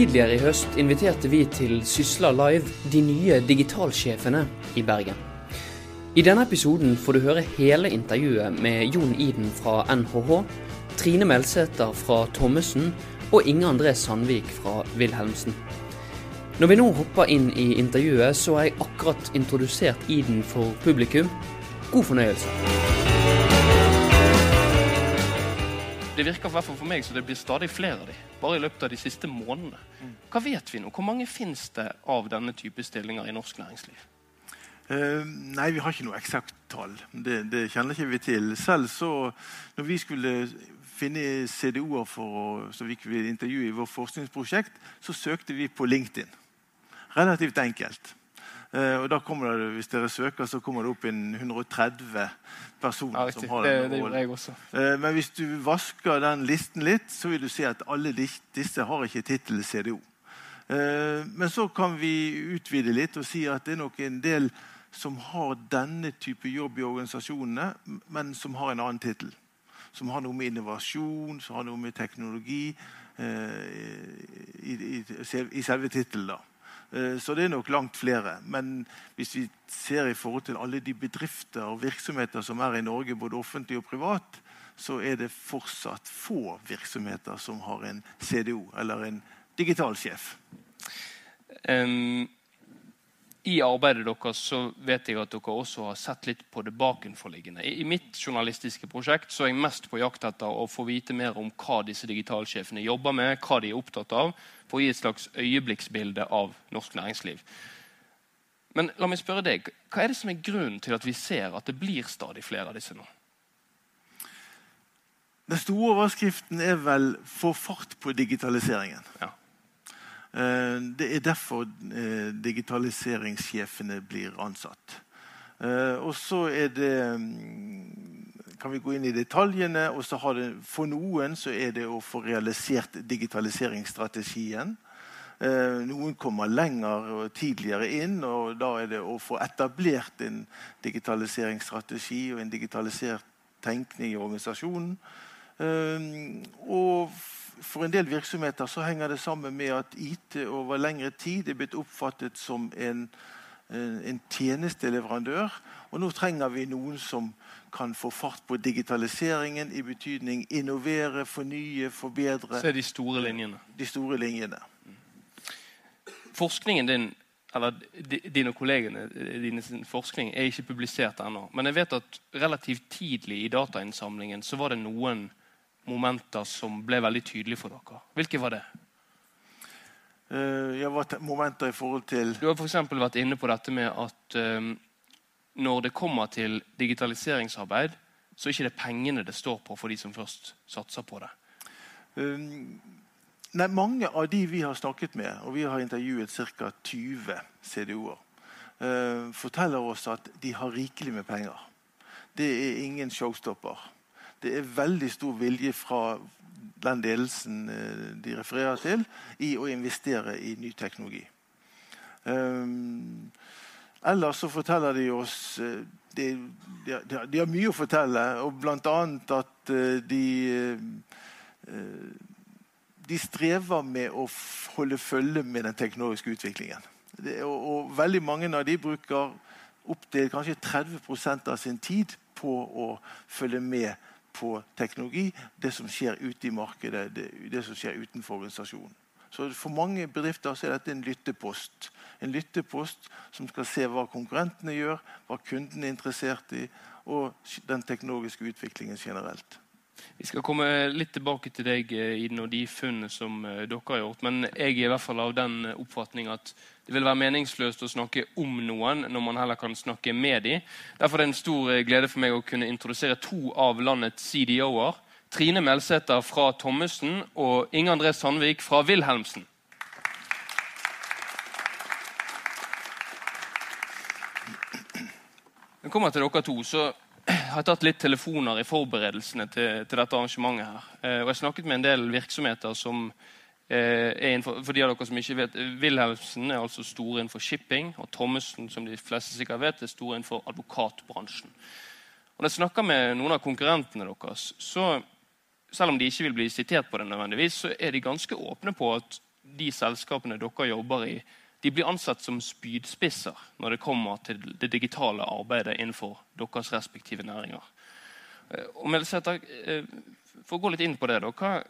Tidligere i høst inviterte vi til Sysla Live de nye digitalsjefene i Bergen. I denne episoden får du høre hele intervjuet med Jon Iden fra NHH, Trine Melsæter fra Thommessen og Inge André Sandvik fra Wilhelmsen. Når vi nå hopper inn i intervjuet, så har jeg akkurat introdusert Iden for publikum. God fornøyelse. Det virker i for meg så det blir stadig flere av de, bare i løpet av de siste månedene. Hva vet vi nå? Hvor mange finnes det av denne type stillinger i norsk næringsliv? Uh, nei, vi har ikke noe eksakt tall. Det, det kjenner ikke vi til. Selv så, når vi skulle finne CDO-er for så vi kunne intervjue i vårt forskningsprosjekt, så søkte vi på LinkedIn. Relativt enkelt. Uh, og da kommer det, Hvis dere søker, så kommer det opp en 130 personer. Ja, som har Det, den det gjorde jeg også. Eh, Men hvis du vasker den listen litt, så vil du se at alle disse har ikke tittel CDO. Eh, Men så kan vi utvide litt og si at det er nok en del som har denne type jobb i organisasjonene, men som har en annen tittel. Som har noe med innovasjon, som har noe med teknologi eh, i, i, i selve tittelen. Eh, Så det er nok langt flere. Men hvis vi ser i forhold til alle de bedrifter og virksomheter som er i Norge, både offentlig og privat, så er det fortsatt få virksomheter som har en CDO, eller en digital sjef. Em, I arbeidet deres så vet jeg at dere også har sett litt på det bakenforliggende. I, mitt journalistiske prosjekt så er jeg mest på jakt etter å få vite mer om hva disse digitalsjefene jobber med, hva de er opptatt av, for å gi et slags øyeblikksbilde av norsk næringsliv. Men la meg spørre deg, hva er det som er grunnen til at vi ser at det blir stadig flere av disse nå? Den store overskriften er vel 'få fart på digitaliseringen'. Ja. Eh, Det er derfor eh, digitaliseringssjefene blir ansatt. Eh, Og så er det mm, kan vi gå inn i detaljene. og så har det, For noen så er det å få realisert digitaliseringsstrategien. Noen kommer lenger og tidligere inn, og da er det å få etablert en digitaliseringsstrategi og en digitalisert tenkning i organisasjonen. Og for en del virksomheter så henger det sammen med at IT over lengre tid er blitt oppfattet som en, en en tjenesteleverandør. Og nå trenger vi noen som kan få fart på digitaliseringen i betydning innovere, fornye, forbedre Så er de store linjene. de store linjene. forskningen din eller di- din og kollegene dine sin forskning er ikke publisert ennå. Men jeg vet at relativt tidlig i datainnsamlingen så var det noen momenter som ble veldig tydelige for dere. Hvilke var det? Uh, ja, var momenter i forhold til Du har eksempel vært inne på dette med at eh, når det kommer til digitaliseringsarbeid, så er ikke det pengene det står på for de som først satser på det. Um, nei, Mange av de vi har snakket med, og vi har intervjuet ca. 20 CDO-er, uh, forteller oss at de har rikelig med penger. Det er ingen showstopper. Det er veldig stor vilje fra den ledelsen eh, de refererer til, i å investere i ny teknologi. Um, ellers så forteller de oss eh, de, de, de, har- mye å fortelle, og bl.a. at eh, de de strever med å holde følge med den teknologiske utviklingen. Det, og, og veldig mange av de bruker opptil kanskje 30% av sin tid på å følge med på teknologi, det som skjer ute i markedet, det, det som skjer utenfor organisasjonen. Så For mange bedrifter så er dette en lyttepost. En lyttepost som skal se hva konkurrentene gjør, hva kundene er interessert i, og den teknologiske utviklingen generelt. Vi skal komme litt tilbake til deg eh, Iden, og de funnene som eh, dere har gjort. Men jeg er i hvert fall av den eh, oppfatning at det vil være meningsløst å snakke om noen når man heller kan snakke med dem. Derfor er det en stor glede for meg å kunne introdusere to av landets CDO-er. Trine Melsæter fra Thommessen og Inge André Sandvik fra Wilhelmsen. Jeg kommer til dere to, så har tatt litt telefoner i forberedelsene til, til dette arrangementet. her. Eh, og jeg snakket med en del virksomheter som eh, er innenfor, for de av dere som ikke vet, Wilhelmsen er altså store innenfor shipping, og Thommessen som de fleste sikkert vet, er store innenfor advokatbransjen. Og Når jeg snakker med noen av konkurrentene deres, så selv om de ikke vil bli sitert på det, nødvendigvis, så er de ganske åpne på at de selskapene dere jobber i, de blir ansett som spydspisser når det kommer til det digitale arbeidet innenfor deres respektive næringer. Eh, og Melsæter, eh, For å gå litt inn på det, da, hva,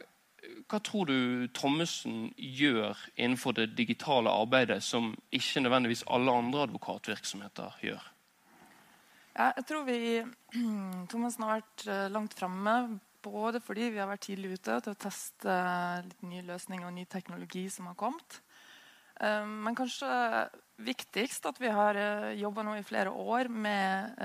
hva tror du Thommessen gjør innenfor det digitale arbeidet som ikke nødvendigvis alle andre advokatvirksomheter gjør? Ja, jeg tror vi Thommessen har vært eh, langt framme. Både fordi vi har vært tidlig ute til å teste litt nye løsninger og ny teknologi som har kommet. Eh, men kanskje viktigst at vi har eh, jobba nå i flere år med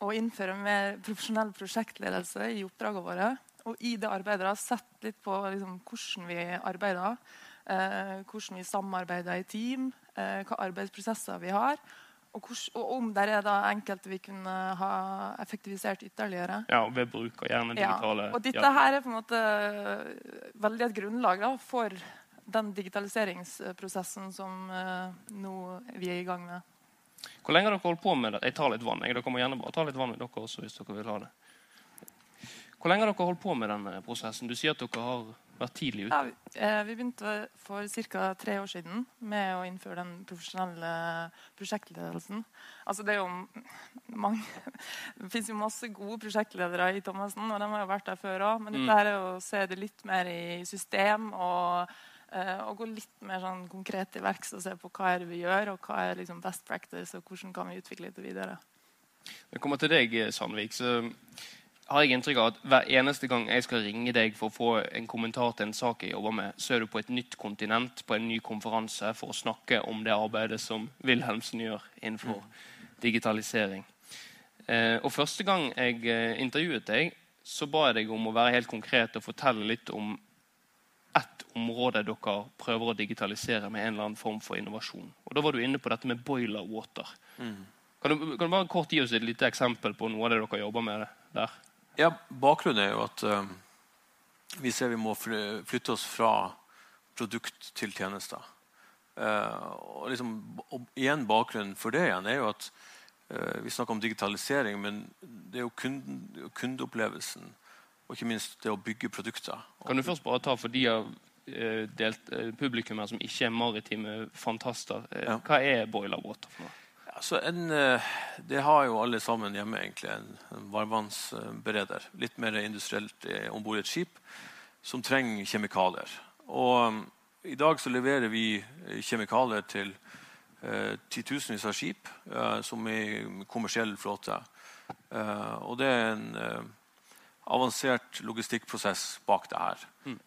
å innføre mer profesjonell prosjektledelse i oppdragene våre. Og i det arbeidet har sett litt på liksom, hvordan vi arbeider. Eh, hvordan vi samarbeider i team, eh, hva arbeidsprosesser vi har. Og, hvor, og, om det er da enkelte vi kunne ha effektivisert ytterligere. Ja, ved bruk av gjerne digitale... Ja, og dette her er på en måte veldig et grunnlag da, for den digitaliseringsprosessen som uh, nå vi er i gang med. Hvor lenge har dere holdt på med det? Jeg tar litt vann. Jeg. Dere må gjerne bare ta litt vann med dere også hvis dere vil ha det. Hvor lenge har dere holdt på med denne prosessen? Du sier at dere har vært tidlig ute. Ja, eh, vi begynte for ca. tre år siden med å innføre den profesjonelle prosjektledelsen. Altså det, er jo mange, det fins jo masse gode prosjektledere i Thomassen, og de har jo vært der før òg. Men dette mm. er å se det litt mer i system og, eh, og gå litt mer sånn konkret i verks og se på hva er det vi gjør, og hva er liksom best practice, og hvordan kan vi utvikle det videre. Jeg kommer til deg, Sandvik. så har jeg inntrykk av at hver eneste gang jeg skal ringe deg for å få en kommentar til en sak jeg jobber med, så er du på et nytt kontinent, på en ny konferanse, for å snakke om det arbeidet som Wilhelmsen gjør innenfor digitalisering. Eh, og Første gang jeg eh, intervjuet deg, så ba jeg deg om å være helt konkret og fortelle litt om ett område dere prøver å digitalisere med en eller annen form for innovasjon. Og Da var du inne på dette med boiler water. Mm. Kan, du, kan, du, bare kort gi oss et lite eksempel på noe av det dere jobber med der? Ja, Bakgrunnen er jo at uh, vi ser vi må flytte oss fra produkt til tjenester. Uh, og, liksom, og igjen Bakgrunnen for det igjen er jo at uh, vi snakker om digitalisering, men det er jo kunden, kundeopplevelsen og ikke minst det å bygge produkter. Kan du først bare ta for de av delt, publikummer som ikke er maritime fantaster, ja. hva er boiler water for noe? Altså en, eh, det har jo alle sammen hjemme, egentlig. En, en varmvannsbereder. Litt mer industrielt eh, om bord i et skip som trenger kjemikalier. Og I dag så leverer vi eh, kjemikalier til uh, titusenvis av skip eh, som er i kommersiell flåte. Eh, og det er en avansert logistikkprosess bak det her. Mm.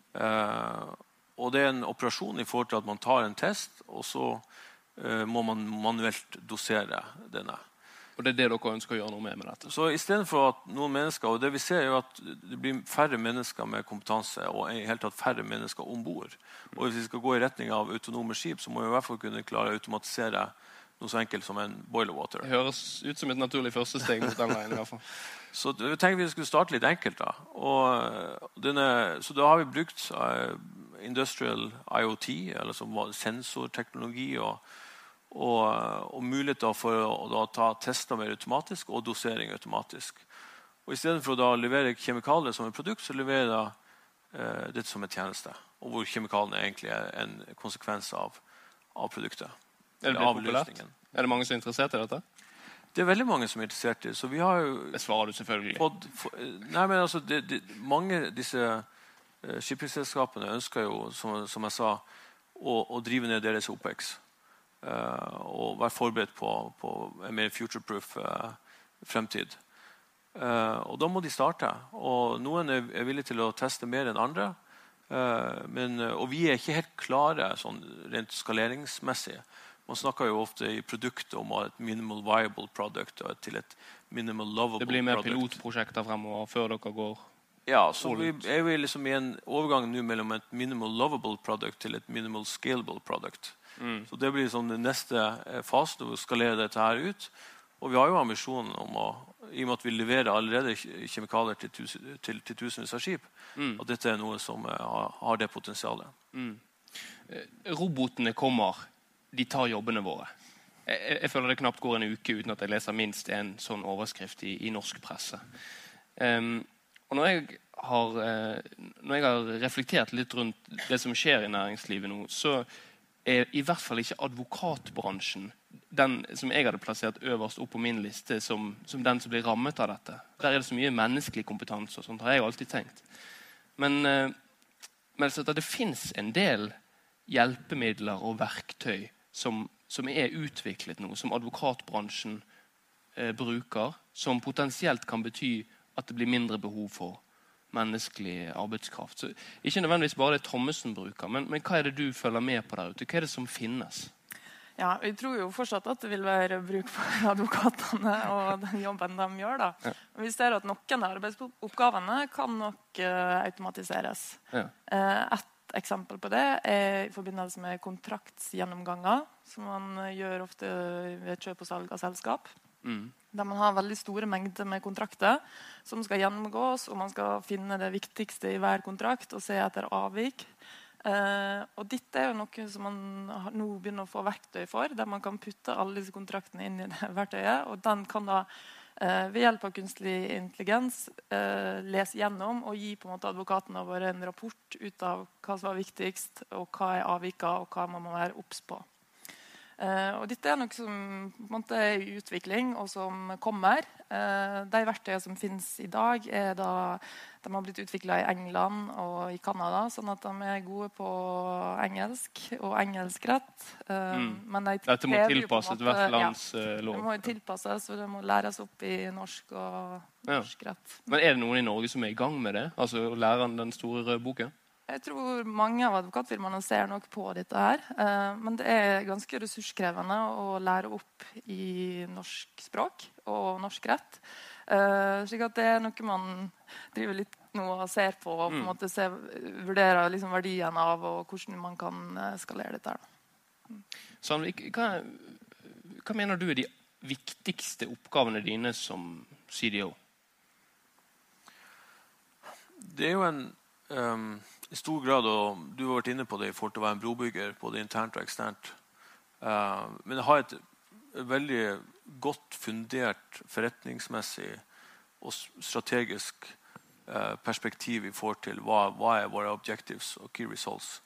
og det er en operasjon i forhold til at man tar en test, og så Eh, må man manuelt dosere denne. Og Det er det dere ønsker å gjøre noe med? med dette? Så Istedenfor at noen mennesker og det vi ser er at det blir færre mennesker med kompetanse og i hele tatt færre mennesker om bord. Og hvis vi skal gå i retning av autonome skip, så må vi i hvert fall kunne klare å automatisere noe så enkelt som en boiler water. Det høres ut som et naturlig første steg mot den veien. i hvert fall. Så vi tenkte vi skulle starte litt enkelt. da. Og denne, så da har vi brukt uh, industrial IoT, eller som var sensorteknologi. og og, og muligheter for å, å ta tester mer automatisk og dosering automatisk. Og Istedenfor å levere kjemikalier som et produkt, så leverer jeg eh, dette som en tjeneste. Og hvor kjemikaliene egentlig er en konsekvens av, av produktet. Er det populært? Er det mange som er interessert i dette? Det er veldig mange som er interessert i det. så vi har jo... Det svarer du selvfølgelig. Fått, nei, men altså, det, det, Mange av disse uh, shippingselskapene ønsker jo, som, som jeg sa, å, å drive ned deres OPEX. Uh, og være forberedt på, på en mer future-proof uh, fremtid. Eh, og da må de starte. Og noen er, er villige til å teste mer enn andre. Men, og vi er ikke helt klare sånn rent skaleringsmessig. Man snakker jo ofte i produktet om et minimal viable product til et minimal lovable product. Det blir mer product. pilotprosjekter fremover før dere går Ja, så vi er vi liksom i en overgang nå mellom et minimal lovable product til et minimal scalable product. Mm. Så Det blir liksom den neste eh, fasen å skalere dette her ut. Og vi har jo ambisjonen om å i og med at vi leverer allerede kjemikalier til, tusen, til, til tusenvis av skip, mm. at dette er noe som eh, har, har det potensialet. Mm. Eh, robotene kommer. De tar jobbene våre. Jeg, jeg, føler det knapt går en uke uten at jeg leser minst en sånn overskrift i, i norsk presse. Um, og når jeg, har, uh, når jeg har reflektert litt rundt det som skjer i næringslivet nå, så er i hvert fall ikke advokatbransjen den som jeg hadde plassert øverst opp på min liste som, som den som blir rammet av dette. Der er det så mye menneskelig kompetanse, og sånt har jeg alltid tenkt. Men, uh, men det fins en del hjelpemidler og verktøy som, som er utviklet nå, som advokatbransjen eh, bruker, som potensielt kan bety at det blir mindre behov for menneskelig arbeidskraft. Så ikke nødvendigvis bare det Thommessen bruker, men, men, hva er det du følger med på der ute? Hva er det som finnes? Ja, Vi tror jo fortsatt at det vil være bruk for advokatene og den jobben de gjør. da. Ja. Vi ser at noen av arbeidsoppgavene kan nok uh, automatiseres. Ja. Uh, et eksempel på det er i forbindelse med kontraktsgjennomganger, som man gjør ofte ved kjøp og salg av selskap. Mm. Der man har veldig store mengder med kontrakter som skal gjennomgås, og man skal finne det viktigste i hver kontrakt og se etter avvik. Eh, og dette er jo noe som man nå begynner å få verktøy for, der man kan putte alle disse kontraktene inn i det verktøyet. Og den kan da eh, ved hjelp av kunstig intelligens eh, lese gjennom og gi på en måte advokatene våre en rapport ut av hva som var viktigst, og hva er avvika, og hva man må være obs på. Uh, og dette er noe som måte, er i utvikling, og som kommer. Uh, de verktøyene som finnes i dag, er da, de har blitt utvikla i England og i Canada, sånn at de er gode på engelsk og engelskrett. Uh, mm. men de Dette må tilpasses hvert lands ja, lov? Det må tilpasses, og det må læres opp i norsk og norsk rett. Men er det noen i Norge som er i gang med det? Altså å lære den store røde boken? Jeg tror mange av advokatfirmaene ser nok på dette her. Eh, men det er ganske ressurskrevende å lære opp i norsk språk og norsk rett. Eh, slik at det er noe man driver litt nå og ser på og på en mm. måte ser, vurderer liksom verdien av og hvordan man kan eh, skalere dette. her. Mm. Sandvik, hva, hva mener du er de viktigste oppgavene dine som CDO? Det er jo en um i stor grad, og du har vært inne på det i forhold til å være en brobygger både internt og eksternt. Uh, men ha et veldig godt fundert forretningsmessig og strategisk uh, perspektiv i forhold til hva, hva, er våre objectives og key results.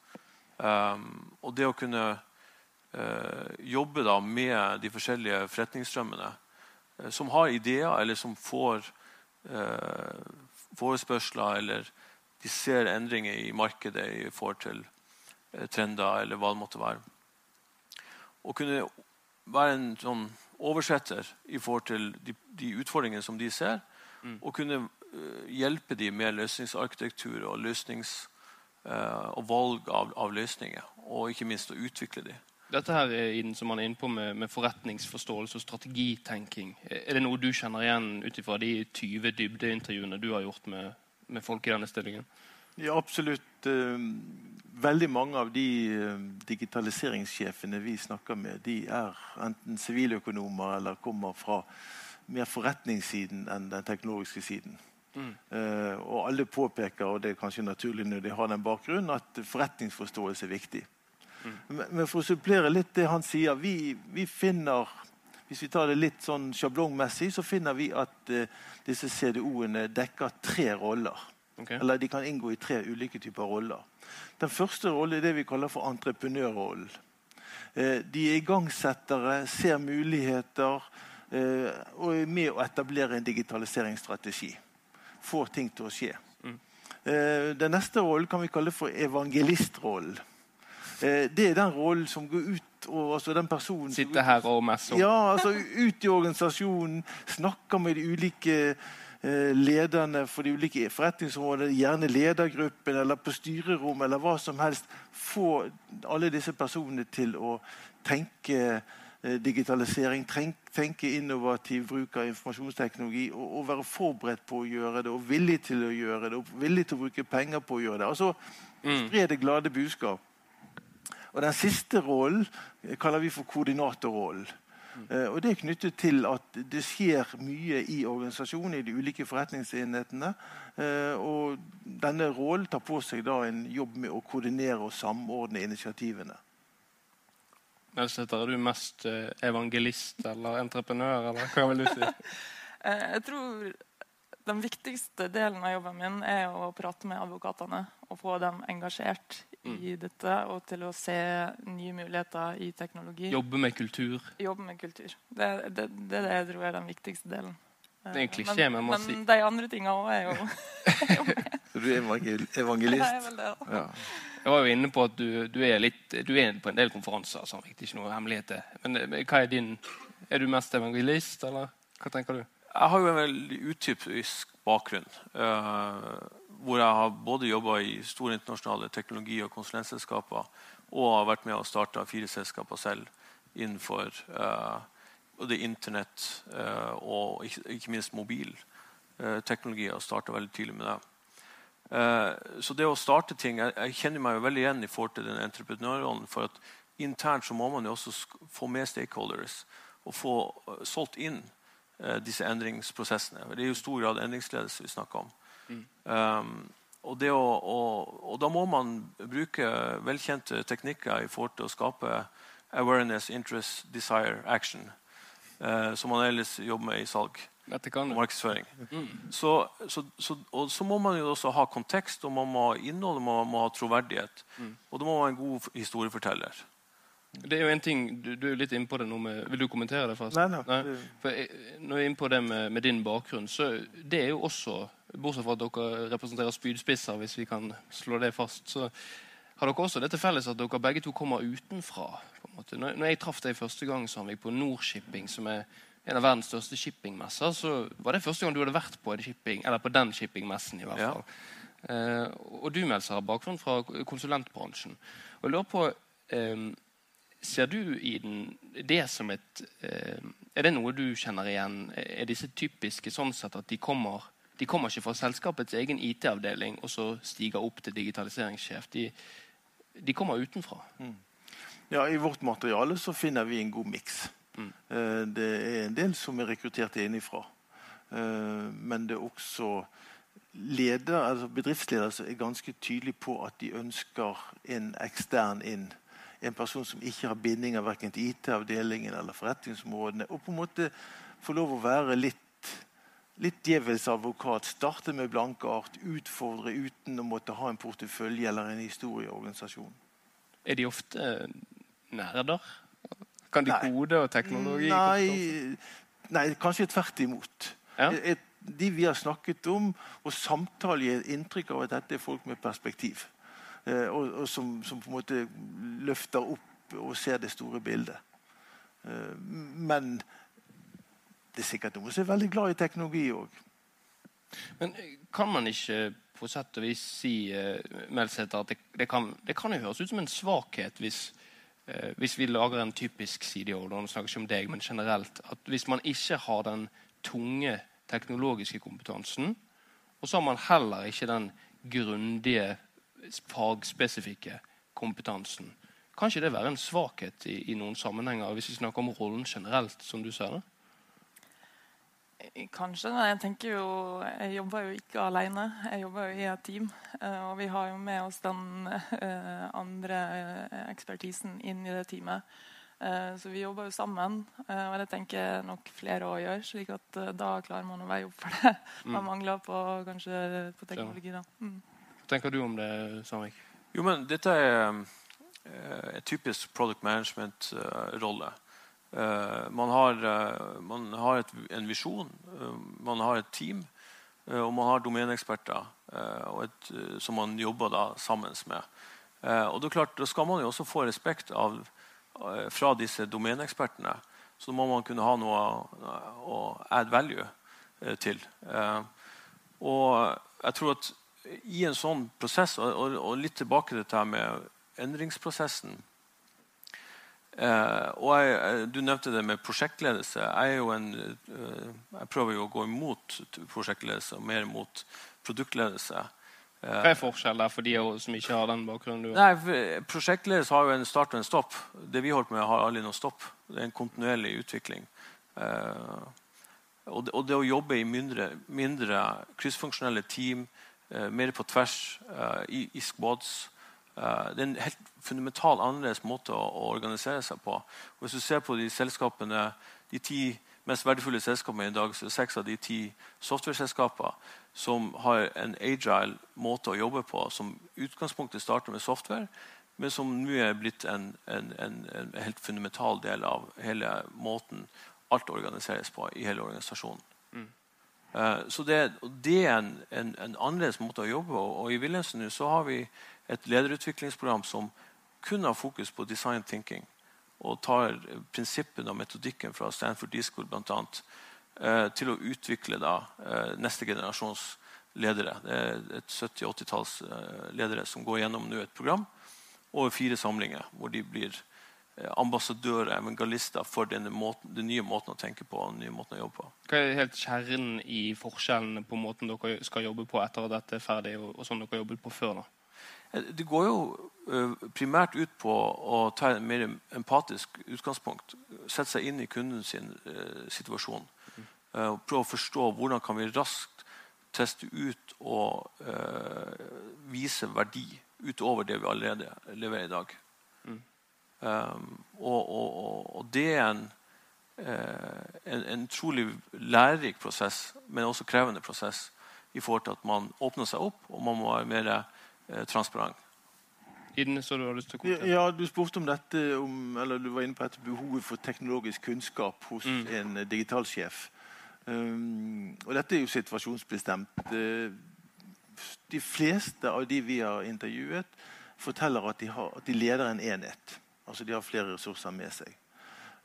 Um, og det å kunne uh, jobbe da med de forskjellige forretningsstrømmene som har ideer, eller som får forespørsler eller de ser endringer i markedet i forhold til eh, trender eller hva det måtte være. Å kunne være en sånn oversetter i forhold til de, de utfordringene som de ser, mm. og kunne uh, hjelpe dem med løsningsarkitektur og, løsnings, uh, og valg av, av, løsninger. Og ikke minst å utvikle dem. Dette her er inn, som man er inne på med, med, forretningsforståelse og strategitenking. Er det noe du kjenner igjen ut ifra de 20 dybdeintervjuene du har gjort med med folk i denne stillingen? Ja, absolutt. Eh, veldig mange av de eh, digitaliseringssjefene vi snakker med, de er enten siviløkonomer eller kommer fra mer forretningssiden enn den teknologiske siden. Mm. Uh, og alle påpeker, og det er kanskje naturlig når de har den bakgrunnen, at forretningsforståelse er viktig. Mm. Men, men, for å supplere litt det han sier vi, vi, finner Hvis vi tar det litt sånn sjablongmessig, så finner vi at uh, disse CDO-ene dekker tre roller. Okay. Eller de kan inngå i tre ulike typer roller. Den første rollen er det vi kaller for entreprenørrollen. Eh, de er igangsettere, ser muligheter eh, og er med å etablere en digitaliseringsstrategi. Får ting til å skje. Mm. Eh, den neste rollen kan vi kalle for evangelistrollen. Det er den rollen som går ut og altså den personen Sitte her og messe Ja, altså ut i organisasjonen, snakker med de ulike Eh, lederne for de ulike forretningsområdene, gjerne ledergruppen eller på styrerom eller hva som helst, få alle disse personene til å tenke eh, digitalisering, tenke innovativ bruk av informasjonsteknologi og, og, være forberedt på å gjøre det og villig til å gjøre det og villig til å bruke penger på å gjøre det. Altså mm. spre det glade budskap. Og Den siste rollen kaller vi for koordinatorrollen. Eh, og Det er knyttet til at det skjer mye i organisasjonen, i de ulike forretningsenhetene. Eh, og denne rollen tar på seg da en jobb med å koordinere og samordne initiativene. Melsæter, er du mest eh, evangelist eller entreprenør, eller hva vil du si? Jeg tror den viktigste delen av jobben min er å prate med advokatene og få dem engasjert i dette og til å se nye muligheter i teknologi. Jobbe med kultur. Jobbe med kultur. Det, det, det er det jeg tror er den viktigste delen. Det er en klisjé, men men si. de andre tinga òg er jo Så du er evangel er evangelist? vel det. da. Ja. Jeg var jo inne på at du, du, er, litt, du er på en del konferanser. Så er ikke noe hemmeligheter. Men, eh, men hva er din Er du mest evangelist, eller hva tenker du? Jeg har jo en veldig utypisk bakgrunn. eh, hvor jeg har både jobba i store internasjonale teknologi- og konsulentselskaper og har vært med og starta fire selskaper selv innenfor eh, både Internett eh, og ikke, minst mobilteknologi. og starta veldig tidlig med det. Så det å starte ting Jeg, kjenner meg jo veldig igjen i forhold til den entreprenørrollen. For at internt så må man jo også få med stakeholders og få solgt inn disse endringsprosessene. Det er jo stor grad endringsledelse vi snakker om. Um, og, det å, og, og da må man bruke velkjente teknikker i forhold til å skape awareness, interest, desire, action. Uh, som man ellers jobber med i salg kan og markedsføring. markedsføring. Så, så, så, og så må man jo også ha kontekst, og man må ha innhold og man må ha troverdighet. Og da må man være en god historieforteller. Det er jo en ting, Du, du er litt inne på det nå med Vil du kommentere det? først? Nei, nei. For jeg, når jeg er inne på det med, med din bakgrunn, så det er jo også Bortsett fra at dere representerer spydspisser, hvis vi kan slå det fast, så har dere også det til felles at dere begge to kommer utenfra. på en måte. Når, når jeg traff deg første gang, Sandvik, på Nordshipping, som er en av verdens største shippingmesser, så var det første gang du hadde vært på, en shipping, eller på den shippingmessen. i hvert Ja. fall. Eh, og du Melser, har bakgrunn fra konsulentbransjen. Og jeg lurer på, eh, Ser du i den det som et eh, Er det noe du kjenner igjen? Er disse typiske sånn sett at de kommer de kommer ikke fra selskapets egen IT-avdeling og så stiger opp til digitaliseringssjef. De, de kommer utenfra. Ja, I vårt materiale så finner vi en god miks. Mm. Eh, Det er en del som er rekruttert innenfra. Eh, Men det er også leder, altså bedriftsledere som er ganske tydelige på at de ønsker en ekstern inn. En person som ikke har bindinger verken til IT-avdelingen eller forretningsområdene. Og på en måte få lov å være litt Litt djevelens advokat. Starte med blanke art. Utfordre uten å måtte ha en portefølje eller en historie i organisasjonen. Er de ofte nerder? Kan de Nei. kode og teknologi? Nei, nei, kanskje tvert imot. Ja. Et, de vi har snakket om, og samtale gir inntrykk av at dette er folk med perspektiv. Eh, og og som, som på en måte løfter opp og ser det store bildet. Eh, men det er sikkert noen som er veldig glad i teknologi òg. Men eh, kan man ikke på sett og vis si Melseth, at det, det, kan, det kan jo høres ut som en svakhet hvis, hvis vi lager en typisk CDO, nå snakker ikke om deg, men generelt, at hvis man ikke har den tunge teknologiske kompetansen, og så har man heller ikke den grundige, fagspesifikke kompetansen, kan ikke det være en svakhet i, i noen sammenhenger, hvis vi snakker om rollen generelt, som du ser det? Kanskje. men Jeg tenker jo, jeg jobber jo ikke alene. Jeg jobber jo i et team. eh, Og vi har jo med oss den eh, andre eh, ekspertisen inn i det teamet. Så vi jobber jo sammen. Og det tenker jeg nok flere å gjøre. slik at da klarer man å veie opp for det man mangler på, kanskje, på teknologi. da. Mm. Tenker du om det, Samvik? Jo, men dette er eh, en typisk product management-rolle. Eh, man har, eh, man har et, en visjon, man har et team, og man har eh, som man jobber da sammen med. Og det er klart, Da skal man jo også få respekt av, fra disse domenekspertene. Så må man kunne ha noe å- add value til. Og jeg tror at i en sånn prosess, og, og, litt tilbake til dette med endringsprosessen eh, og jeg, jeg- Du nevnte det med prosjektledelse. Jeg, en, eh, jeg prøver jo å gå imot prosjektledelse og mer mot produktledelse. Hva er forskjellen der for de som ikke har den bakgrunnen du har? Nei, Prosjektledelse har jo en start og en stopp. Det vi holdt på med, har aldri noen stopp. Det er en kontinuerlig utvikling. Eh, og, det, og det å jobbe i mindre, mindre kryssfunksjonelle team, eh, mer på tvers, eh, i, i squads eh, Det er en helt fundamental annerledes måte å, å organisere seg på. Og hvis du ser på de selskapene, de ti mest verdifulle selskapene i dag så er seks av de ti software-selskaper som har en agile måte å jobbe på, som utgangspunktet starter med software, men som nå er blitt en, en, en, en helt fundamental del av hele måten alt organiseres på i hele organisasjonen. Mm. Uh, så det, det, er en, en, en, annerledes måte å jobbe på. Og i Wilhelmsen har vi et lederutviklingsprogram som kun har fokus på design thinking. Og tar prinsippene og metodikken fra Stanford D-School annet, uh, til å utvikle da, uh, neste generasjons ledere. Det er et 70-80-talls ledere som går gjennom nå et program over fire samlinger, hvor de blir eh, ambassadører, evangelister for den nye måten å tenke på og den nye måten å jobbe på. Hva er helt kjernen i forskjellene på måten dere skal jobbe på etter at dette er ferdig, og, sånn dere jobbet på før? da? Eh, det går jo uh, primært ut på å ta en mer empatisk utgangspunkt. Sette seg inn i kundens eh, situasjon. Uh, prøve å forstå hvordan kan vi raskt teste ut og vise verdi utover det vi allerede leverer i dag. Og, og, og, det er en, uh, en, en trolig lærerik prosess, men også krevende prosess i forhold til at man åpner seg opp, og man må være mer uh, transparent. Idne, så du har lyst til å ja, ja, Du spurte om dette, om, eller du var inne på dette behovet for teknologisk kunnskap hos mm. en digitalsjef. Um, og dette er jo situasjonsbestemt. Uh, de fleste av de vi har intervjuet, forteller at de, har, at de leder en enhet. Altså de har flere ressurser med seg.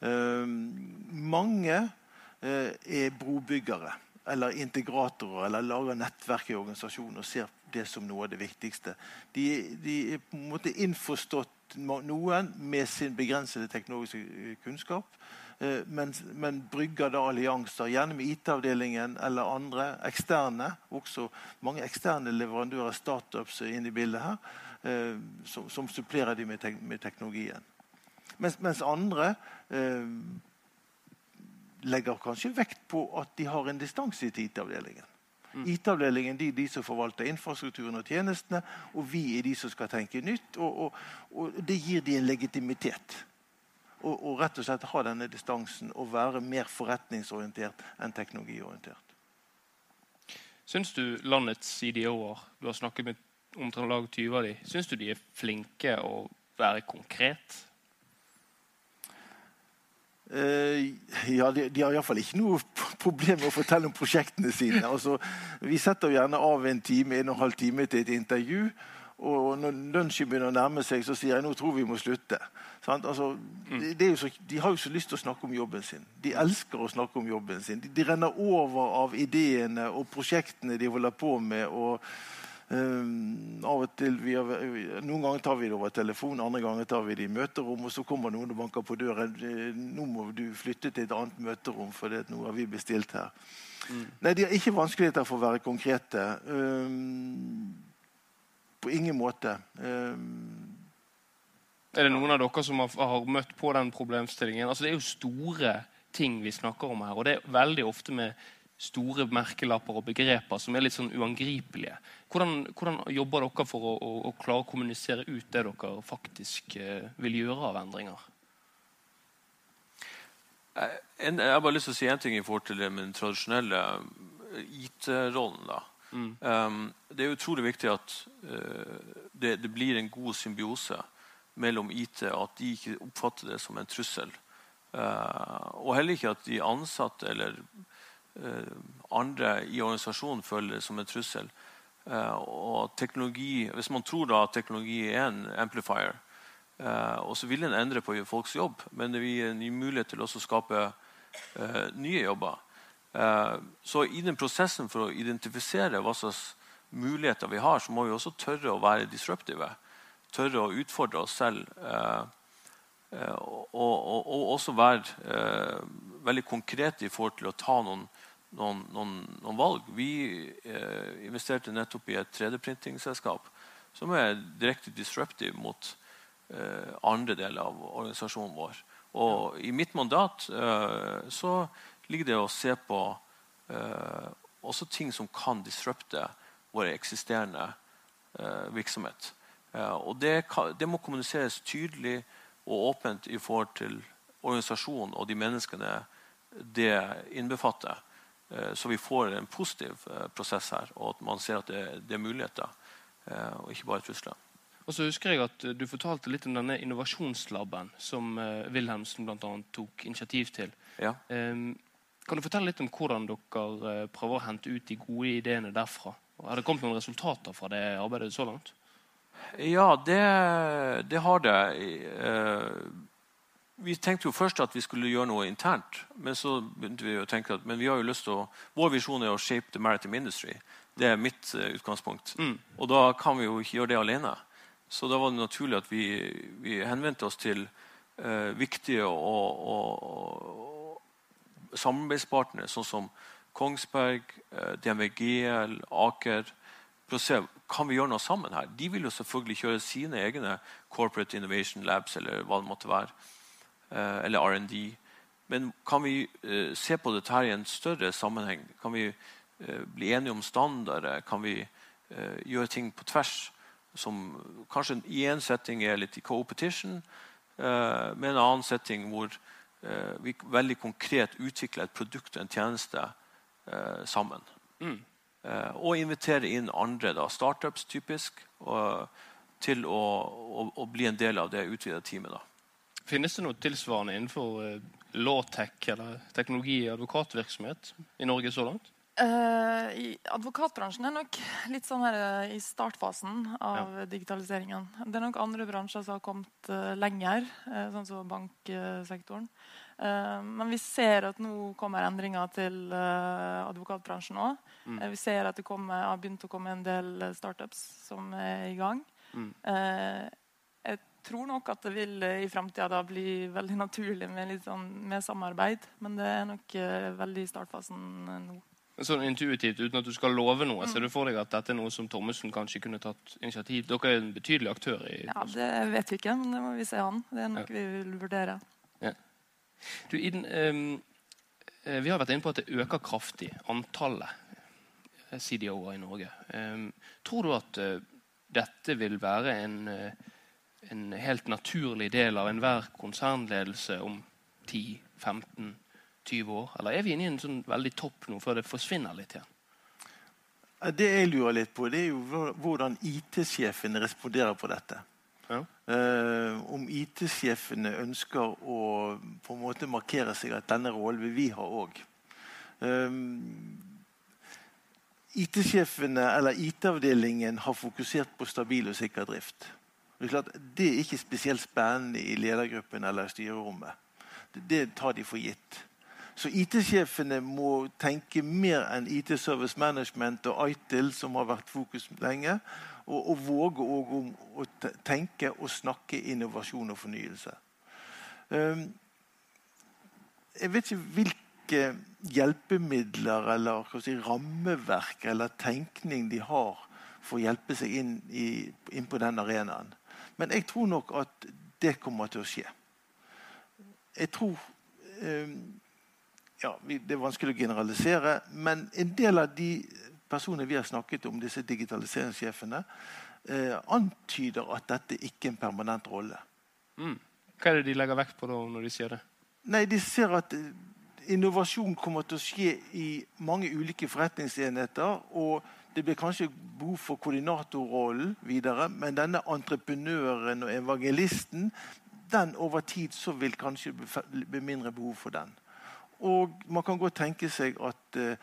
Uh, mange uh, er brobyggere eller integratorer eller lager nettverk i organisasjonen og ser det som noe av det viktigste. De, de er på en måte innforstått noen med sin begrensede teknologiske kunnskap Eh, men, men, brygger da allianser, gjerne med IT-avdelingen eller andre eksterne. Også mange eksterne leverandører, startups, inne i bildet her, eh, som, som supplerer de med, tek, med teknologien. Mens, mens andre eh, legger kanskje vekt på at de har en distanse til IT-avdelingen. Mm. IT-avdelingen de, de som forvalter infrastrukturen og tjenestene, og vi er de som skal tenke nytt. Og, og, og det gir de en legitimitet og, og, rett og slett ha denne distansen og være mer forretningsorientert enn teknologiorientert. Syns du landets CDO-er, du har snakket med omtrent 20 av dem, syns du de er flinke å være konkret? Uh, ja, de, de har iallfall ikke noe problem med å fortelle om prosjektene sine. Altså, vi setter gjerne av en time, en og en halv time til et intervju. Og når lunsjen begynner å nærme seg, så sier jeg nå tror vi må slutte. Altså, mm. det så, de har jo så lyst til å snakke om jobben sin. De elsker å snakke om jobben sin. De, de renner over av ideene og prosjektene de holder på med. og um, av og til har, Noen ganger tar vi det over telefon, andre ganger tar vi det i møterom. Og så kommer noen og banker på døren. 'Nå må du flytte til et annet møterom, for det, nå har vi bestilt her.' Mm. Nei, De har ikke vanskeligheter for å være konkrete. Um, på ingen måte. Um, er det noen av dere som har, har, møtt på den problemstillingen? Altså, det er jo store ting vi snakker om her, og det er veldig ofte med store merkelapper og begreper som er litt sånn uangripelige. Hvordan, hvordan jobber dere for å, å, å, klare å kommunisere ut det dere faktisk eh, vil gjøre av endringer? Jeg, jeg har bare lyst til å si en ting i forhold til den tradisjonelle eh, IT-rollen. Mm. Um, det er utrolig viktig at uh, det, det, blir en god symbiose mellom IT, og at de ikke oppfatter det som en trussel. Uh, og heller ikke at de ansatte eller andre i organisasjonen føler det som en trussel. og teknologi, Hvis man tror da at teknologi er en amplifier, og så vil den endre på folks jobb, men det vil gi en mulighet til å skape nye jobber. Eh, så i den prosessen for å identifisere hva slags muligheter vi har, så må vi også tørre å være disruptive. Tørre å utfordre oss selv. Eh, eh, og, og også være veldig konkrete i forhold til å ta noen, noen, noen, noen valg. Vi investerte nettopp i et 3D-printingselskap som er direkte disruptive mot andre deler av organisasjonen vår. Og i mitt mandat så ligger det å se på uh, også ting som kan disrupte vår eksisterende uh, virksomhet. Uh, og det, det, må kommuniseres tydelig og åpent i forhold til organisasjonen og de menneskene det innbefatter. Eh, så vi får en positiv eh, prosess her, og at man ser at det, det er muligheter. Eh, og ikke bare trusler. Og så husker jeg at Du fortalte litt om denne innovasjonslaben som Wilhelmsen blant annet tok initiativ til. Ja. Kan du fortelle litt om hvordan dere prøver å hente ut de gode ideene derfra? Har det kommet noen resultater fra det arbeidet så langt? Ja, det, det har det vi tenkte jo først at vi skulle gjøre noe internt. Men så begynte vi å tenke at men vi har jo lyst til å, vår visjon er å shape the maritime industry. Det er mitt uh, utgangspunkt. Mm. Og da kan vi jo ikke gjøre det alene. Så da var det naturlig at vi, vi henvendte oss til uh, viktige og, og, og samarbeidspartnere, sånn som Kongsberg, uh, eh, DNVGL, Aker. For å se kan vi gjøre noe sammen her. De vil jo selvfølgelig kjøre sine egne corporate innovation labs. eller hva det måtte være. Eh, eller R&D. Men kan vi uh, se på dette her i en større sammenheng? Kan vi uh, bli enige om standarder? Kan vi gjøre ting på tvers? Som kanskje i en setting er litt i co-petition, med en annen setting hvor vi veldig konkret utvikler et produkt og en tjeneste sammen. Mm. og invitere inn andre, da, startups typisk, og, til å, å, å, bli en del av det utvidede teamet. da. Finnes det noe tilsvarende innenfor uh, lawtech eller teknologi- i advokatvirksomhet i Norge så langt? Uh, i advokatbransjen er nok litt sånn her uh, i startfasen av ja. digitaliseringen. Det er nok andre bransjer som har kommet uh, lenger, sånn som banksektoren. men vi ser at nå kommer endringer til advokatbransjen òg. Mm. vi ser at det kommer, har begynt å komme en del startups som er i gang. Mm tror nok at det vil eh, i framtida bli veldig naturlig med, sånn, med, samarbeid. Men det er nok uh, veldig i startfasen uh, nå. Sånn intuitivt, uten at du skal love noe, mm. ser du for deg at dette er noe som Thommessen kanskje kunne tatt initiativ Dere er en betydelig aktør i Ja, Det vet vi ikke, men det må vi se an. Det er noe ja. vi vil vurdere. Ja. Du, Iden, um, vi har vært inne på at det øker kraftig, antallet CDO-er i Norge. Um, tror du at uh, dette vil være en uh, en helt naturlig del av enhver konsernledelse om 10-15-20 år? Eller er vi inne i en sånn veldig topp nå før det forsvinner litt igjen? Det jeg lurer litt på, det er jo hvordan IT-sjefene responderer på dette. Ja. Uh, om IT-sjefene ønsker å på en måte markere seg at denne rollen vil vi ha òg. Uh, IT-sjefene eller IT-avdelingen har fokusert på stabil og sikker drift. Det er, klart, det er ikke spesielt spennende i ledergruppen eller styrerommet. Det, tar de for gitt. Så IT-sjefene må tenke mer enn IT Service Management og ITIL, som har vært fokus lenge, og, og våge å, å tenke og snakke innovasjon og fornyelse. Um, jeg vet ikke hvilke hjelpemidler eller si, rammeverk eller tenkning de har for å hjelpe seg inn, i, inn på den arenaen. Men jeg tror nok at det kommer til å skje. Jeg tror eh, ja, Det er vanskelig å generalisere, men en del av de personene vi har snakket om, disse digitaliseringssjefene, eh, antyder at dette ikke er en permanent rolle. Mm. Hva er det de legger vekt på da, når de sier det? Nei, De ser at innovasjon kommer til å skje i mange ulike forretningsenheter. og det blir kanskje behov for koordinatorrollen videre, men denne entreprenøren og evangelisten den over tid så vil kanskje bli mindre behov for den. Og Man kan godt tenke seg at uh,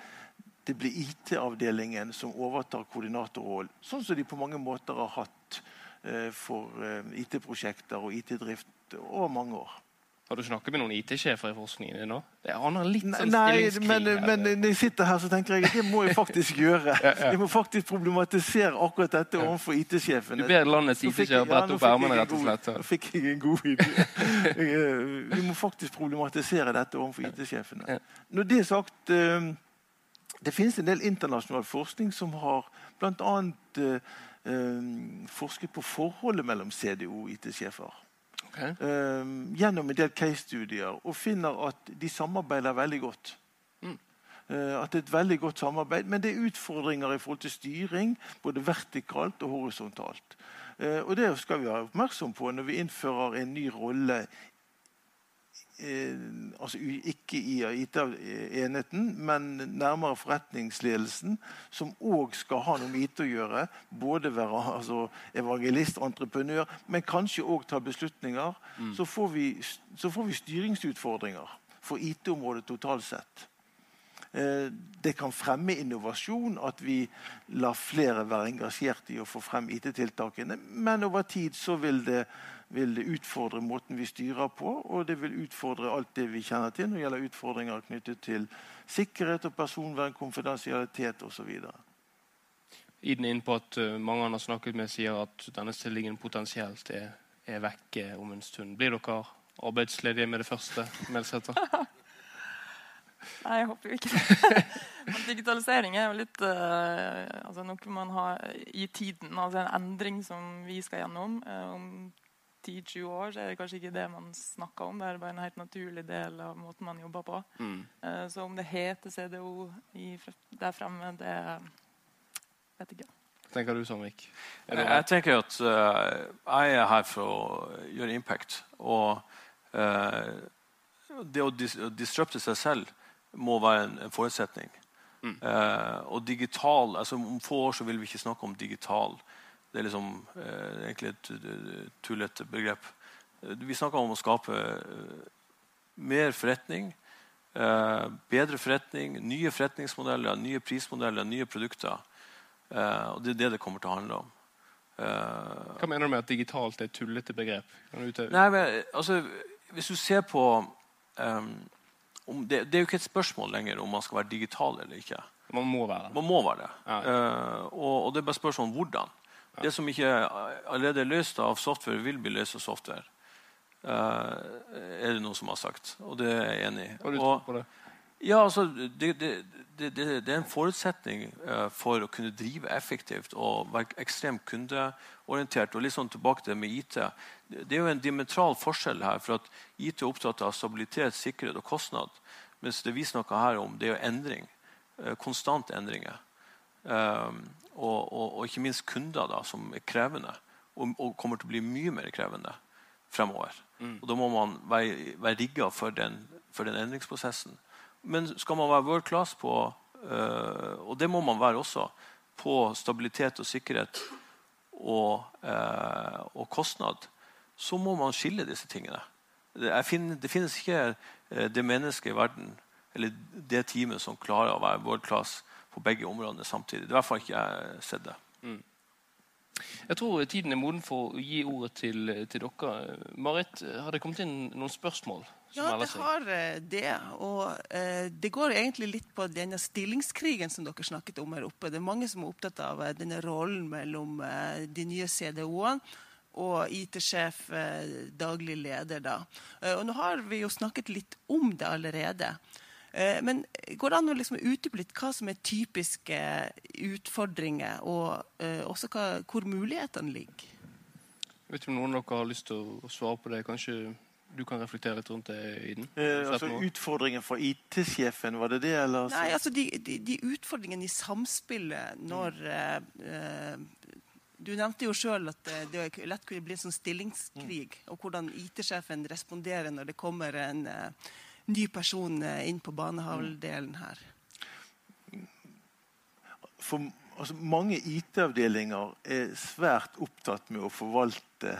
det blir IT-avdelingen som overtar koordinatorrollen, sånn som de på mange måter har hatt uh, for uh, IT-prosjekter og IT-drift over mange år. Har du snakket med noen IT-sjefer i forskningen din nå? Jeg aner litt sånn Nei, men, men, når jeg sitter her, så tenker jeg at det må jeg faktisk gjøre. ja, ja. Jeg må faktisk problematisere akkurat dette ja. overfor IT-sjefene. Du ber landets IT-sjefer brette opp ermene, rett og slett. Nå fikk jeg en god idé. Eh, vi må faktisk problematisere dette overfor IT-sjefene. Når det er sagt eh, Det finnes en del internasjonal forskning som har bl.a. Eh, forsket på forholdet mellom CDO og IT-sjefer okay. uh, gjennom en del case-studier og finner at de samarbeider veldig godt. Mm. Uh, at det er et veldig godt samarbeid, Men det er utfordringer i forhold til styring, både vertikalt og horisontalt. Uh, og Det skal vi være oppmerksom på når vi innfører en ny rolle eh, altså ikke i IT-enheten, men nærmere forretningsledelsen, som òg skal ha noe med IT å gjøre. Både være altså, evangelist, entreprenør, men kanskje òg ta beslutninger. Mm. Så, får vi, så får vi styringsutfordringer for IT-området totalt sett. Eh, det kan fremme innovasjon at vi lar flere være engasjert i å få frem IT-tiltakene. Men over tid så vil det, vil det, utfordre måten vi styrer på, og det vil utfordre alt det vi kjenner til når det gjelder utfordringer knyttet til sikkerhet og personvern, konfidensialitet osv. Iden inn på at eh, mange han har snakket med, sier at denne stillingen potensielt er, er vekke om en stund. Blir dere arbeidsledige med det første? Melsæter? Nei, jeg håper jo ikke det. digitalisering er jo litt uh, altså noe man har i tiden. altså En endring som vi skal gjennom. Uh, om 10-20 år så er det kanskje ikke det man snakker om. Det er bare en helt naturlig del av måten man jobber på. Mm. Uh, så om det heter CDO i, der fremme, det vet jeg ikke. tenker du, Sandvik? Jeg, jeg tenker at jeg er her for å gjøre impact. Og det å disrupte seg selv må være en, en forutsetning. Mm. Eh, og digital, altså Om få år så vil vi ikke snakke om digital. Det er liksom eh, egentlig et tullete begrep. Eh, vi snakker om å skape eh, mer forretning, eh, bedre forretning, nye forretningsmodeller, nye prismodeller, nye produkter. Eh, og Det er det det kommer til å handle om. Hva mener du med at digitalt er et tullete begrep? Nei, men, altså, Hvis du ser på um, det, det, er jo ikke et spørsmål lenger om man skal være digital eller ikke. Man må være det. Man må være det. Ja. Og, og, det er bare spørsmål om hvordan. Det som ikke allerede er løst av software, vil bli løst av software. Uh, er det noen som har sagt. Og det er jeg enig i. Du på det? Ja, altså, det, det, det, det, er en forutsetning uh, for å kunne drive effektivt og være ekstremt kundeorientert. og litt sånn tilbake til det med IT. Det er jo en diametral forskjell her. for at IT er opptatt av stabilitet, sikkerhet og kostnad. Mens det vi snakker her om, det er jo endring. Uh, konstant endringer. Um, og, og, og, ikke minst kunder da, som er krevende. Og, og, kommer til å bli mye mer krevende fremover. Mm. Og Da må man være, være rigga for den, for den endringsprosessen. Men skal man være world class på øh, Og det må man være også på stabilitet og sikkerhet og, øh, og kostnad, så må man skille disse tingene. Det, finner, det finnes ikke uh, det mennesket i verden eller det teamet som klarer å være world class på begge områdene samtidig. Det er i hvert fall ikke jeg sett det. Mm. Jeg tror tiden er moden for å gi ordet til, til dere. Marit, har det kommet inn noen spørsmål? Ja, det har eh, det. Og eh, det går egentlig litt på denne stillingskrigen som dere snakket om her oppe. Det er mange som er opptatt av eh, denne rollen mellom eh, de nye CDO-ene og IT-sjef, eh, daglig leder. da. Eh, og nå har vi jo snakket litt om det allerede. Men går det an å liksom utdype litt hva som er typiske utfordringer, og også hva, hvor mulighetene ligger? Jeg vet ikke om noen av dere har lyst til å svare på det. Kanskje du kan reflektere litt rundt det, Iden? Eh, altså Utfordringen for IT-sjefen, var det det? Eller? Nei, altså de, de, de utfordringene i samspillet når mm. eh, Du nevnte jo sjøl at eh, det lett kunne bli en sånn stillingskrig. Mm. Og hvordan IT-sjefen responderer når det kommer en eh, ny person eh, inn på banehalvdelen her. For altså, mange IT-avdelinger er svært opptatt med å forvalte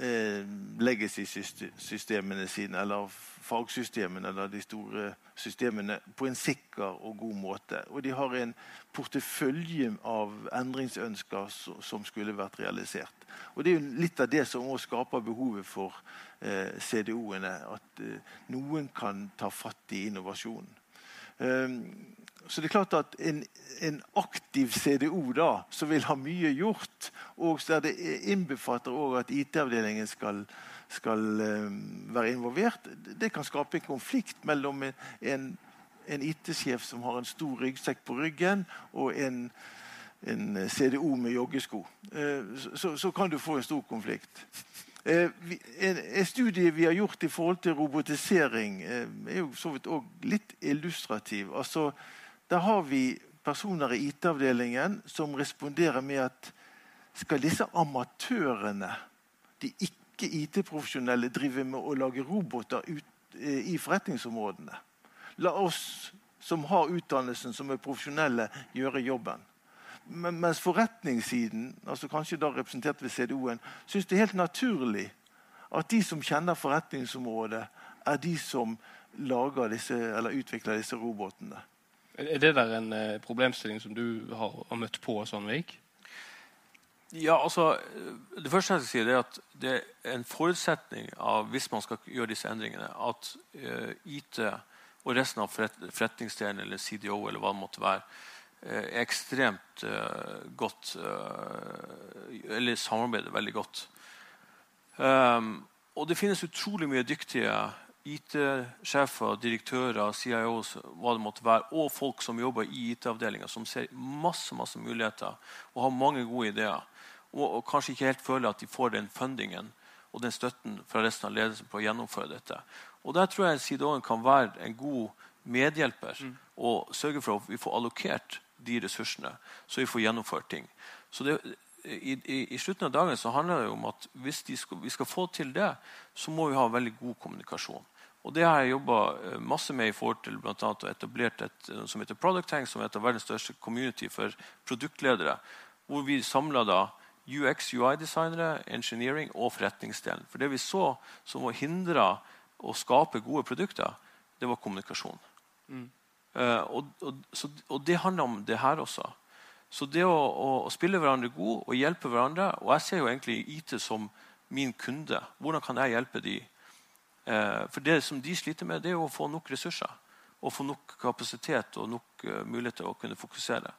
eh, legacy-systemene sine, eller fagsystemene, eller de store systemene, på en sikker og god måte. Og de har en portefølje av endringsønsker som skulle vært realisert. Og Det er jo litt av det som også skaper behovet for eh, CDO-ene. At eh, noen kan ta fatt i innovasjonen. Um, så det er klart at en, en, aktiv CDO da, som vil ha mye gjort, og der det innbefatter òg at IT-avdelingen skal, skal um, være involvert, det kan skape en konflikt mellom en, en IT-sjef som har en stor ryggsekk på ryggen, og en, en CDO med joggesko. Uh, så, så, kan du få en stor konflikt. Uh, en, studie vi har gjort i forhold til robotisering, er jo så vidt òg litt illustrativ. altså der har vi personer i IT-avdelingen som responderer med at skal disse amatørene, de ikke IT-profesjonelle, drive med å lage roboter ut, eh, i forretningsområdene. La oss som har utdannelsen, som er profesjonelle, gjøre jobben. Men, mens forretningssiden, altså kanskje da representert ved CDO-en, syns det er helt naturlig at de som kjenner forretningsområdet, er de som disse, utvikler disse robotene. Er det der en eh, problemstilling som du har møtt på, Sandvik? Ja, altså, Det første jeg skal si er at det er en forutsetning av, hvis man skal gjøre disse endringene, at uh, IT og resten av forretningsdelen eller CDO eller hva det måtte være, uh, er ekstremt uh, godt Eller samarbeider veldig godt. Um, og det finnes utrolig mye dyktige IT-sjefer, direktører, CIOs, hva det måtte være, og folk som jobber i IT-avdelinga, som ser masse, masse muligheter og har mange gode ideer. Og, og, kanskje ikke helt føler at de får den fundingen og den støtten fra resten av ledelsen på å gjennomføre dette. Og Der tror jeg CDO-en kan være en god medhjelper mm. og sørge for at vi får allokert de ressursene, så vi får gjennomført ting. Så det, i, i, i, slutten av dagen så handler det om at hvis skal, vi skal få til det, så må vi ha veldig god kommunikasjon. Og Det har jeg jobba eh, masse med i forhold til blant annet å etablert et eh, som heter Product Tank, som er et av verdens største community for produktledere. Hvor vi samla UX, UI-designere, engineering og forretningsdelen. For det vi så som var hindra å skape gode produkter, det var kommunikasjon. Mm. Uh, og, og, så, og, det handler om det her også. Så det å, å, å, spille hverandre god og hjelpe hverandre Og jeg ser jo egentlig IT som min kunde. Hvordan kan jeg hjelpe de? Uh, for det som de sliter med, det er å få nok ressurser. Og få nok kapasitet og nok uh, mulighet til å kunne fokusere.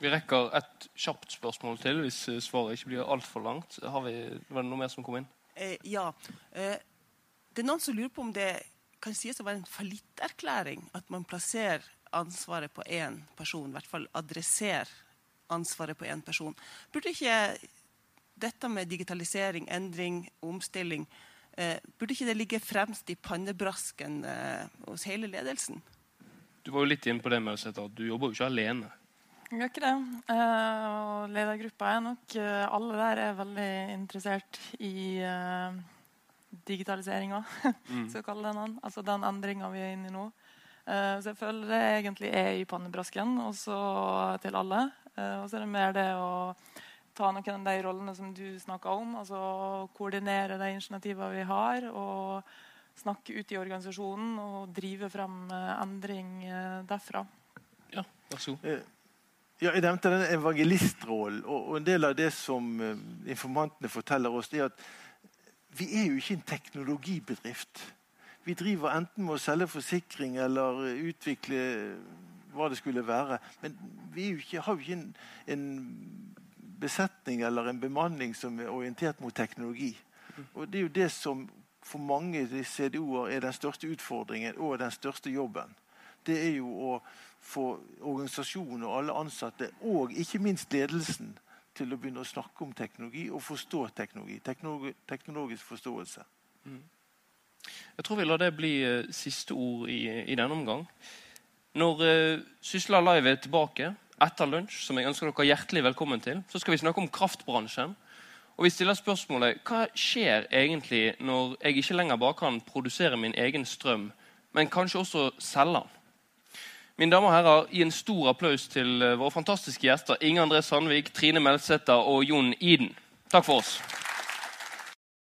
Vi rekker et kjapt spørsmål til hvis eh, svaret ikke blir altfor langt. Har vi, var det noe mer som kom inn? Eh, ja. Eh, det er noen som lurer på om det kan sies å være en fallitterklæring at man plasserer ansvaret på én person, i hvert fall adresserer ansvaret på én person. Burde ikke dette med digitalisering, endring, omstilling eh, burde ikke det ligge fremst i pannebrasken eh, hos hele ledelsen? Du var jo litt inne på det med å si at du jobber jo ikke alene. Jeg gjør ikke det. Uh, og ledergruppa er nok uh, Alle der er veldig interessert i uh, digitaliseringa, mm. skal kalle det den. Altså den endringa vi er inne i nå. Uh, så jeg føler det egentlig er i pannebrasken, også til alle. og så er det mer det å ta noen av de rollene som du snakka om. altså Koordinere de initiativene vi har. og snakke ut i organisasjonen og drive frem endring derfra. Ja, vær så god. Ja, jeg nevnte den evangelistrollen. Og, en del av det som uh, informantene forteller oss, det er at vi er jo ikke en teknologibedrift. Vi driver enten med å selge forsikring eller utvikle hva det skulle være. Men vi ikke, har jo ikke en, en, besetning eller en bemanning som er orientert mot teknologi. Og Det er jo det som for mange CDO-er er den største utfordringen og den største jobben. Det er jo å få organisasjonen og alle ansatte, og ikke minst ledelsen, til å begynne å snakke om teknologi og forstå teknologi. Teknologi, teknologisk forståelse. Mm. Jeg tror vi lar det bli uh, siste ord i, i denne omgang. Når uh, Sysla Live er tilbake etter lunsj, som jeg ønsker dere hjertelig velkommen til, så skal vi snakke om kraftbransjen. Og vi stiller spørsmålet hva skjer egentlig når jeg ikke lenger bare kan produsere min egen strøm, men kanskje også selge den? Mine damer og herrer, gi en stor applaus til eh, våre fantastiske gjester Inge André Sandvik, Trine Melsæter og Jon Iden. Takk for oss.